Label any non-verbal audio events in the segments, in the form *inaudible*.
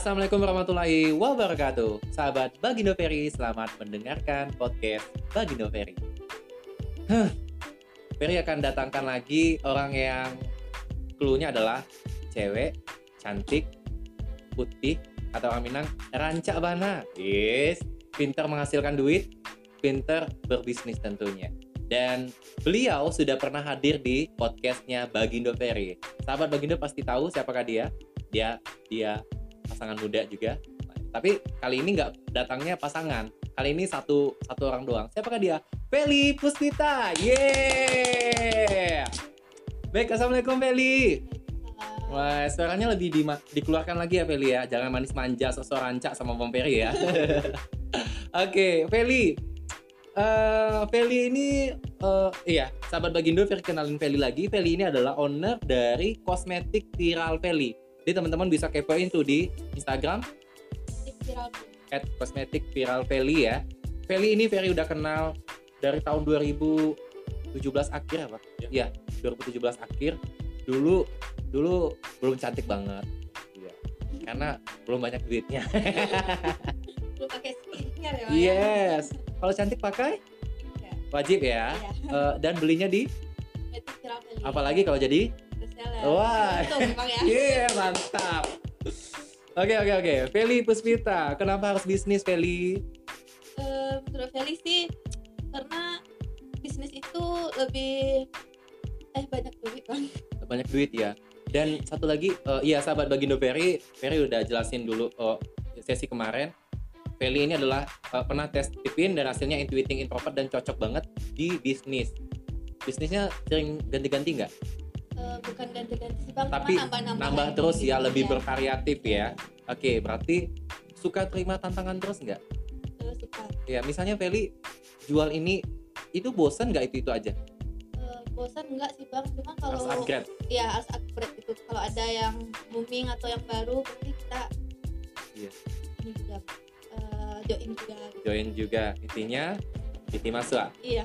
Assalamualaikum warahmatullahi wabarakatuh. Sahabat Bagindo Ferry, selamat mendengarkan podcast Bagindo Ferry. Huh, Ferry akan datangkan lagi orang yang clue-nya adalah cewek, cantik, putih, atau orang Minang, rancak bana. Yes, pinter menghasilkan duit, pinter berbisnis tentunya. Dan beliau sudah pernah hadir di podcastnya Bagindo Ferry. Sahabat Bagindo pasti tahu siapakah dia. Dia dia pasangan muda juga. Tapi kali ini nggak datangnya pasangan. Kali ini satu satu orang doang. Siapakah dia? Feli Puspita. Yeah. Baik, assalamualaikum Feli. Wah, suaranya lebih di, dikeluarkan lagi ya Feli ya. Jangan manis manja sosok rancak sama Bang Ferry ya. *laughs* Oke, okay, Feli uh, Feli ini uh, iya sahabat Bagindo Feli kenalin Feli lagi Feli ini adalah owner dari kosmetik viral Feli jadi teman-teman bisa kepoin tuh di Instagram at kosmetik viral Feli ya Feli ini Feli udah kenal dari tahun 2017 akhir apa ya, ya 2017 akhir dulu dulu belum cantik banget ya. karena belum banyak duitnya *laughs* belum pakai skincare ya yes kalau cantik pakai? Ya. Wajib ya. Iya. Uh, dan belinya di? Apalagi kalau jadi? Wah. ya. *laughs* yeah, mantap. Oke oke oke. Feli Puspita, kenapa harus bisnis Feli? Uh, menurut Feli sih karena bisnis itu lebih eh banyak duit kan. Banyak duit ya. Dan satu lagi, uh, iya sahabat Bagindo Ferry, Ferry udah jelasin dulu uh, sesi kemarin Feli ini adalah uh, pernah tes tipin dan hasilnya intuiting introvert dan cocok banget di bisnis. Bisnisnya sering ganti-ganti nggak? Uh, bukan ganti-ganti sih bang, tapi nambah-nambah nambah terus ya, lebih ya. bervariatif ya. Oke, berarti suka terima tantangan terus nggak? Uh, suka. Ya, misalnya Feli jual ini itu bosan nggak itu itu aja? Uh, bosan nggak sih bang, cuma kalau harus upgrade. Ya harus upgrade itu. Kalau ada yang booming atau yang baru, berarti kita Iya. ini juga join juga join juga intinya Titi masuk iya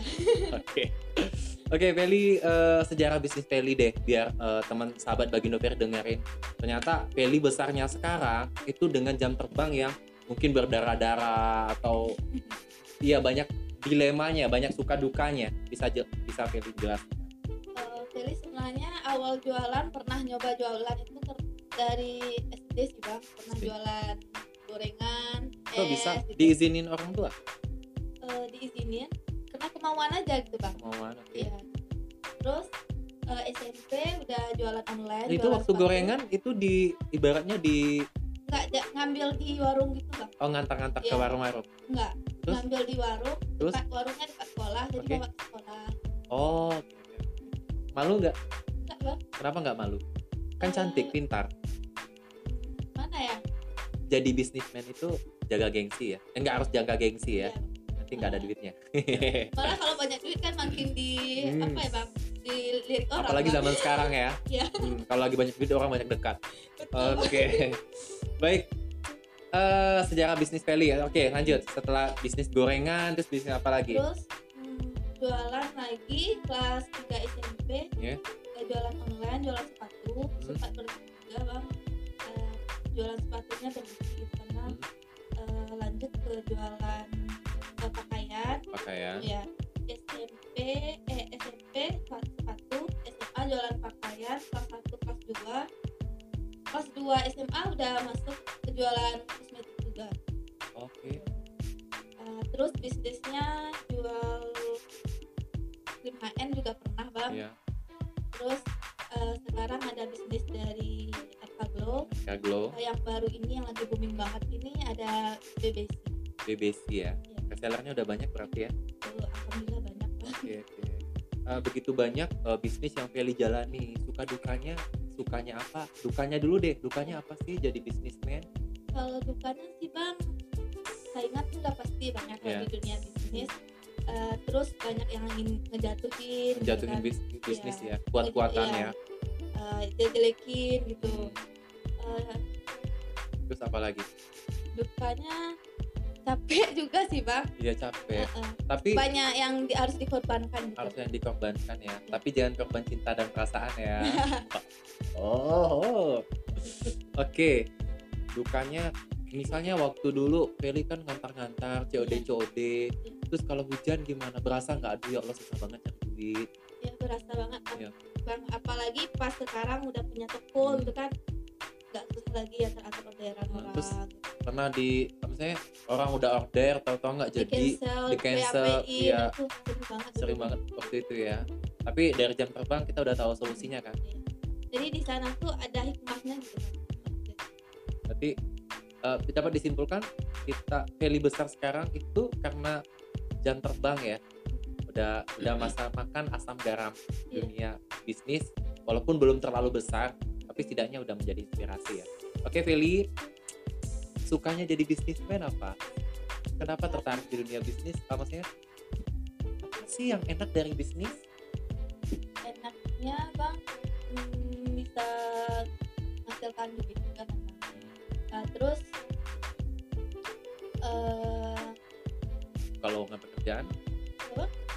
oke okay. *laughs* Oke, okay, Feli uh, sejarah bisnis Feli deh, biar uh, teman sahabat Bagindo Fair dengerin. Ternyata Feli besarnya sekarang itu dengan jam terbang yang mungkin berdarah-darah atau iya banyak dilemanya, banyak suka dukanya. Bisa bisa Feli jelas. Uh, Feli sebenarnya awal jualan pernah nyoba jualan itu dari SD sih bang, pernah jualan gorengan kok bisa gitu. diizinin orang tua uh, diizinin kemauan aja gitu bang kemauan oke okay. ya. terus uh, eh, SMP udah jualan online itu jualan waktu sepatu. gorengan itu di ibaratnya di nggak ngambil di warung gitu bang oh ngantar-ngantar ya. ke iya. warung-warung nggak terus? ngambil di warung terus dekat warungnya dekat sekolah jadi okay. bawa ke sekolah oh malu nggak nggak bang kenapa nggak malu kan uh, cantik pintar mana ya jadi bisnismen itu jaga gengsi ya enggak eh, harus jaga gengsi ya, ya. Nanti nggak ada duitnya. *laughs* Malah kalau banyak duit kan makin di hmm. apa ya bang? Dilirik orang apalagi bang. zaman sekarang ya, ya. Hmm, kalau lagi banyak duit orang banyak dekat. Oke. Okay. *laughs* baik. Uh, sejarah bisnis Feli ya. Oke okay, lanjut. Setelah bisnis gorengan terus bisnis apa lagi? Terus hmm, jualan lagi kelas 3 SMP yeah. jualan online jualan sepatu. Hmm. sempat juga bang. Jualan sepatunya terbukti karena uh, lanjut ke jualan uh, pakaian pakaian ya SMP eh SMP sepatu SMA jualan pakaian kelas satu kelas dua kelas dua SMA udah masuk ke jualan kosmetik juga oke okay. uh, terus bisnisnya jual krim HN juga pernah bang yeah. terus uh, sekarang ada bisnis dari Glow. Ya Glow. Yang baru ini yang lagi booming banget ini ada BBC. BBC ya. ya. Resellernya udah banyak berarti ya? Oh, Alhamdulillah banyak Oke okay, oke. Okay. Uh, begitu banyak uh, bisnis yang Feli jalani, suka dukanya, sukanya apa? Dukanya dulu deh, dukanya apa sih jadi bisnismen? Kalau dukanya sih bang, saingan tuh udah pasti banyak yeah. di dunia bisnis. Uh, terus banyak yang ingin ngejatuhin ngejatuhin gitu kan. bisnis ya, ya. kuat-kuatan ya, ya. Uh, jelekin gitu hmm terus apa lagi dukanya capek *laughs* juga sih bang iya capek uh -uh. tapi banyak yang di, harus dikorbankan gitu. harus yang dikorbankan ya, ya. tapi jangan korban cinta dan perasaan ya *laughs* oh, oh. oke okay. dukanya misalnya waktu dulu Feli kan ngantar-ngantar COD Iya. COD terus kalau hujan gimana berasa nggak aduh ya Allah susah banget cari duit ya berasa banget Iya. bang apalagi pas sekarang udah punya toko Hmm. gitu kan nggak susah lagi ya orderan Hmm, orang. terus karena di apa misalnya orang udah order tahu-tahu nggak di jadi cancel di cancel, iya. itu sering banget sering banget waktu itu ya. Tapi dari jam terbang kita udah tahu solusinya kan? Iya. jadi di sana tuh ada hikmahnya gitu. Berarti eh, dapat disimpulkan kita Feli besar sekarang itu karena jam terbang ya. Udah udah masa makan asam garam Iya. dunia bisnis walaupun belum terlalu besar tapi setidaknya udah menjadi inspirasi ya. Oke Feli. Sukanya jadi bisnismen apa? Kenapa tertarik di dunia bisnis? Apa maksudnya? Apa sih yang enak dari bisnis? Enaknya bang hmm, bisa menghasilkan duit juga kan nah, terus eh kalau nggak pekerjaan?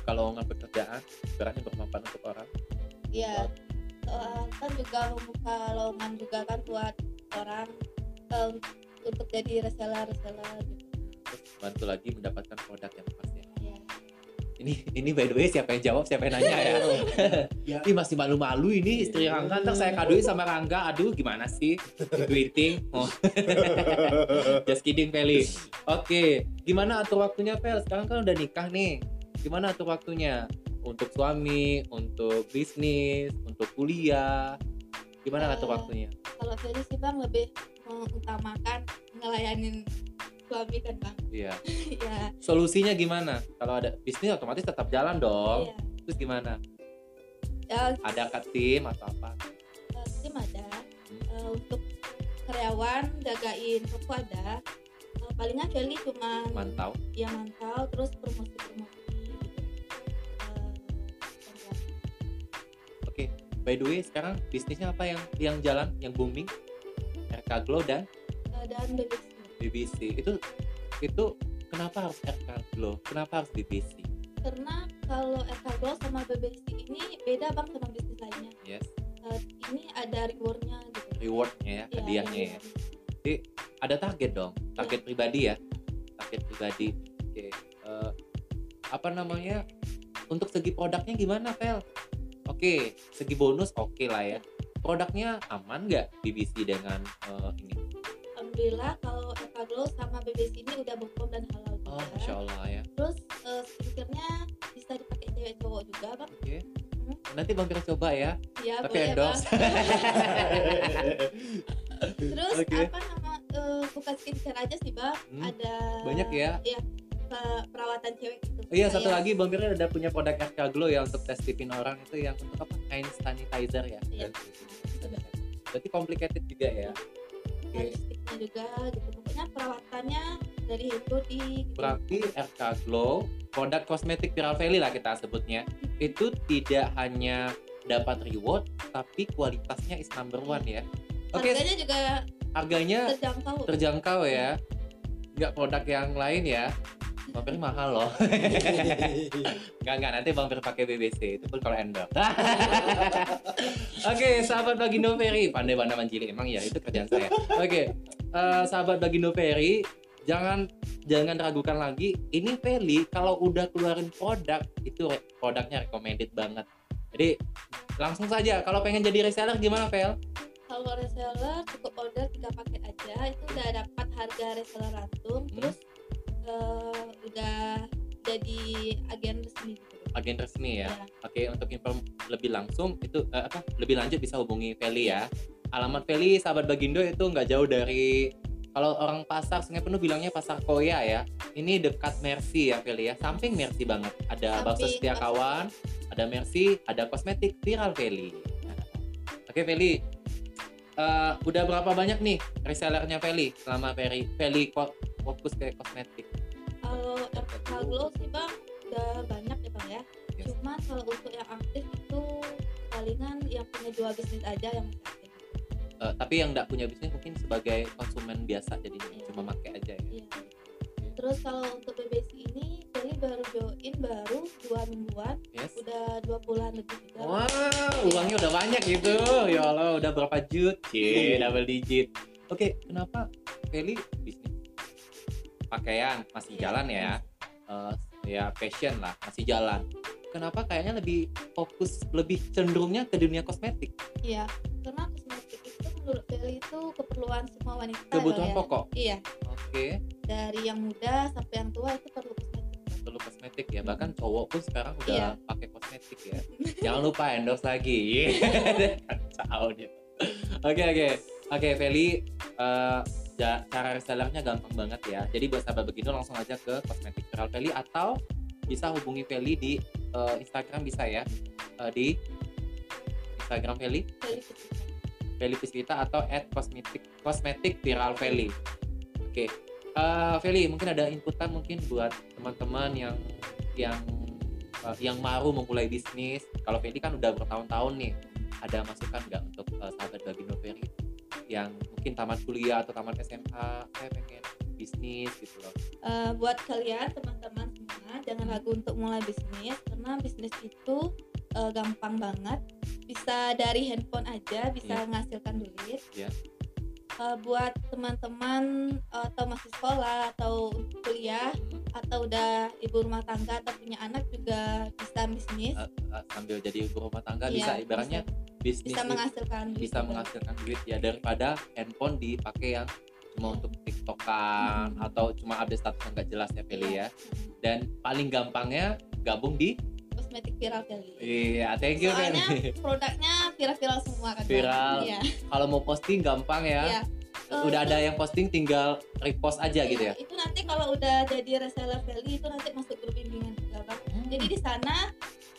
Kalau nggak pekerjaan beratnya bermanfaat untuk orang? Ya soal kan juga membuka lowongan juga kan buat orang eh, untuk jadi reseller reseller gitu. Bantu lagi mendapatkan produk yang pas ya. Ya ini ini by the way siapa yang jawab siapa yang nanya ya? Ya. *laughs* ini masih malu-malu ini istri Rangga. Ntar saya kadoin sama Rangga. Aduh gimana sih? Tweeting. Oh. *laughs* just kidding Feli. Oke gimana atur waktunya Fel? Sekarang kan udah nikah nih. Gimana atur waktunya untuk suami untuk bisnis untuk kuliah. Gimana ngatur Eh, waktunya? kalau Feli sih bang lebih mengutamakan ngelayanin suami kan bang? Iya. *laughs* Ya solusinya gimana? Kalau ada bisnis otomatis tetap jalan dong. Iya. Terus gimana? Ya ada ke tim atau apa? Eh, tim ada. Eh, untuk karyawan jagain toko ada. Eh, palingan Feli cuma mantau. Yang mantau. Terus promosi promosi by the way sekarang bisnisnya apa yang yang jalan, yang booming? RK Glow dan Eh, dan BBC BBC. Itu itu kenapa harus RK Glow? Kenapa harus BBC? karena kalau RK Glow sama BBC ini beda bang sama bisnis lainnya Yes, Eh, ini ada rewardnya gitu rewardnya ya, Iya, hadiahnya ya. rewardnya. Ada target dong, target pribadi ya, target pribadi. Oke, eh, apa namanya? Untuk segi produknya gimana, Vel? Oke, segi bonus oke lah ya. Produknya aman nggak BBC dengan eh, ini? Alhamdulillah kalau Glow sama BBC ini udah BPOM dan halal juga Oh, masya Allah ya. terus eh, skincare-nya bisa dipakai cewek cowok juga bang Oke. Hmm. Nanti Bang Pira coba ya. ya Pakai boleh bang endorse. *laughs* terus Oke. apa nama eh, bukan skincare aja sih bang Hmm, ada banyak ya. iya pe- perawatan cewek gitu Oh iya satu Kayak- lagi Bang Firly ada punya produk RK Glow ya untuk tes tipin orang itu yang untuk apa? Hand sanitizer ya. Iya. Berarti complicated juga ya. Oke. lipstiknya juga gitu pokoknya perawatannya dari hand body gitu. Berarti RK Glow produk kosmetik Viral Valley lah kita sebutnya itu tidak hanya dapat reward tapi kualitasnya is number one ya. Oke, harganya juga harganya terjangkau terjangkau ya. Nggak produk yang lain ya. Bang Firly mahal loh. *laughs* Enggak, enggak. Nanti Bang pakai BBC. Itu pun kalau endorse. *laughs* Oke, sahabat Bagindo Ferry. Pandai-pandai manjili. Emang ya, itu kerjaan saya. Oke, eh, sahabat Bagindo Ferry. Jangan jangan ragukan lagi. Ini Feli kalau udah keluarin produk, itu re- produknya recommended banget. Jadi, langsung saja. Kalau pengen jadi reseller gimana, Fel? kalau reseller cukup order tiga paket aja itu udah dapat harga reseller rantum Hmm. terus eh, udah jadi agen resmi gitu Agen resmi ya. Ya. Oke, untuk info lebih langsung itu eh, apa? Lebih lanjut bisa hubungi Feli ya. Alamat Feli sahabat Bagindo itu nggak jauh dari kalau orang pasar Sungai Penuh bilangnya pasar Koya ya. Ini dekat Mercy ya Feli ya. Samping Mercy banget. Ada bakso setia kawan, ada Mercy, ada kosmetik viral Feli. Oke Feli. Eh, udah berapa banyak nih resellernya Feli selama Feli Feli fokus ke kosmetik? Kalau RK Glow sih bang udah banyak ya bang ya Yes. cuman kalau untuk yang aktif itu palingan yang punya jual bisnis aja yang aktif Eh, tapi yang nggak punya bisnis mungkin sebagai konsumen biasa jadi Iya. cuma pakai aja ya. Iya. terus kalau untuk BBC ini Feli baru join baru dua mingguan Yes. udah dua bulan lebih juga Wah, uangnya udah banyak gitu. Ya Allah, udah berapa jut? Cie, double digit. Oke, kenapa Feli bisnis pakaian masih yeah. jalan ya. Uh, ya fashion lah masih jalan. Kenapa kayaknya lebih fokus lebih cenderungnya ke dunia kosmetik? Iya karena kosmetik itu menurut Feli itu keperluan semua wanita kebutuhan ya. pokok? Iya. Oke. Okay. dari yang muda sampai yang tua itu perlu kosmetik. Perlu kosmetik ya bahkan cowok pun sekarang udah iya. pakai kosmetik ya. *laughs* Jangan lupa endorse lagi. *laughs* Kacau dia. Oke oke. Oke Feli uh, cara resellernya gampang banget ya. Jadi buat sahabat begini langsung aja ke kosmetik viral Feli atau bisa hubungi Feli di uh, Instagram bisa ya. Uh, di Instagram Feli Feli Puspita atau at kosmetik kosmetik viral Feli oke. Okay. uh, Feli mungkin ada inputan mungkin buat teman-teman yang yang uh, yang baru memulai bisnis. Kalau Feli kan udah bertahun-tahun nih ada masukan nggak untuk uh, sahabat Bagindo Feli yang mungkin tamat kuliah atau tamat SMA saya pengen bisnis gitu loh uh, buat kalian teman-teman semua jangan ragu untuk mulai bisnis karena bisnis itu uh, gampang banget bisa dari handphone aja bisa yeah. menghasilkan duit yeah. Iya. uh, buat teman-teman uh, atau masih sekolah atau kuliah atau udah ibu rumah tangga atau punya anak juga bisa bisnis uh, uh, sambil jadi ibu rumah tangga yeah, bisa ibaratnya bisa bisnis bisa menghasilkan duit. bisa menghasilkan duit ya daripada handphone dipakai yang cuma untuk tiktokan hmm. atau cuma update status yang nggak jelas ya Feli ya. Dan paling gampangnya gabung di kosmetik viral Feli. Iya thank you soalnya produknya viral-viral semua kan viral. Iya. kalau mau posting gampang ya. Yeah. Uh, udah ada yang posting tinggal repost aja iya, gitu ya. itu nanti kalau udah jadi reseller Feli itu nanti masuk grup bimbingan juga bang hmm. jadi di sana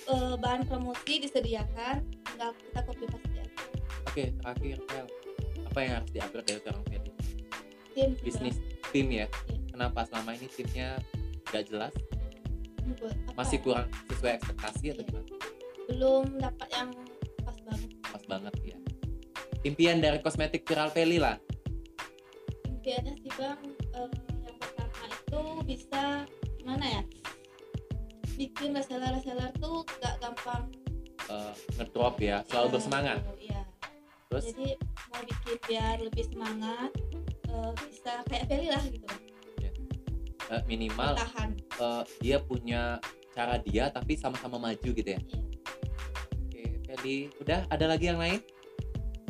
uh, bahan promosi disediakan tinggal kita copy paste aja oke terakhir Fel apa yang harus diupgrade dari seorang Feli tim bisnis tim ya? Yeah. kenapa selama ini timnya nggak jelas? Masih kurang sesuai ekspektasi yeah. atau iya. gimana? Belum dapat yang pas banget. Pas banget ya impian dari kosmetik viral Feli lah. Impiannya sih bang uh, yang pertama itu bisa gimana ya bikin reseller-reseller tuh gak gampang uh, ngedrop ya selalu ya, bersemangat. iya. Terus? Jadi mau bikin biar lebih semangat uh, bisa kayak Feli lah gitu. Ya. uh, minimal uh, dia punya cara dia tapi sama-sama maju gitu ya, ya. oke Feli. Udah ada lagi yang lain?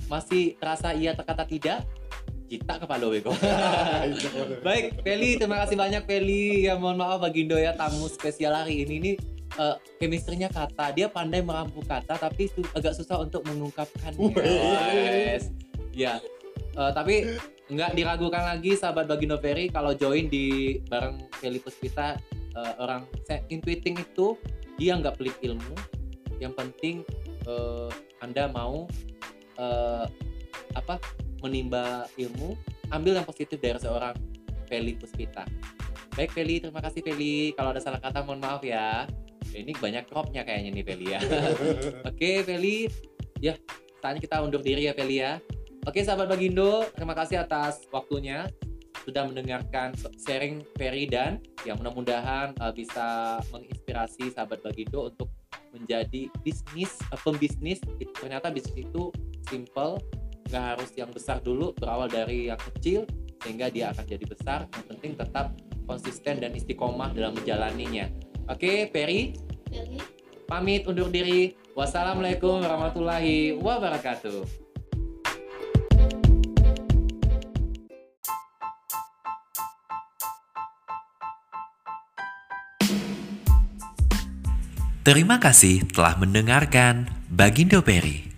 Masih terasa iya terkata tidak kita kepala Wego. Baik, Feli, terima kasih banyak Feli. Ya mohon maaf Bagindo ya tamu spesial hari ini nih uh, chemistry-nya kata. Dia pandai merampu kata tapi su agak susah untuk mengungkapkan. Yes. Ya. Uh, tapi nggak diragukan lagi sahabat Bagindo Ferry kalau join di bareng Feli Puspita uh, orang intuiting itu dia nggak pelit ilmu. Yang penting uh, Anda mau uh, apa menimba ilmu ambil yang positif dari seorang Feli Puspita. Baik Feli terima kasih Feli. Kalau ada salah kata mohon maaf ya. Ini banyak cropnya kayaknya nih Feli ya. *laughs* Oke Feli. Ya saatnya kita undur diri ya Feli ya. Oke sahabat Bagindo terima kasih atas waktunya. Sudah mendengarkan sharing Ferry dan yang mudah-mudahan uh, bisa menginspirasi sahabat Bagindo untuk menjadi bisnis uh, pembisnis. Ternyata bisnis itu simple nggak harus yang besar dulu berawal dari yang kecil sehingga dia akan jadi besar. Yang penting tetap konsisten dan istiqomah dalam menjalaninya. Oke Peri pamit undur diri. Wassalamualaikum warahmatullahi wabarakatuh. Terima kasih telah mendengarkan Bagindo Peri.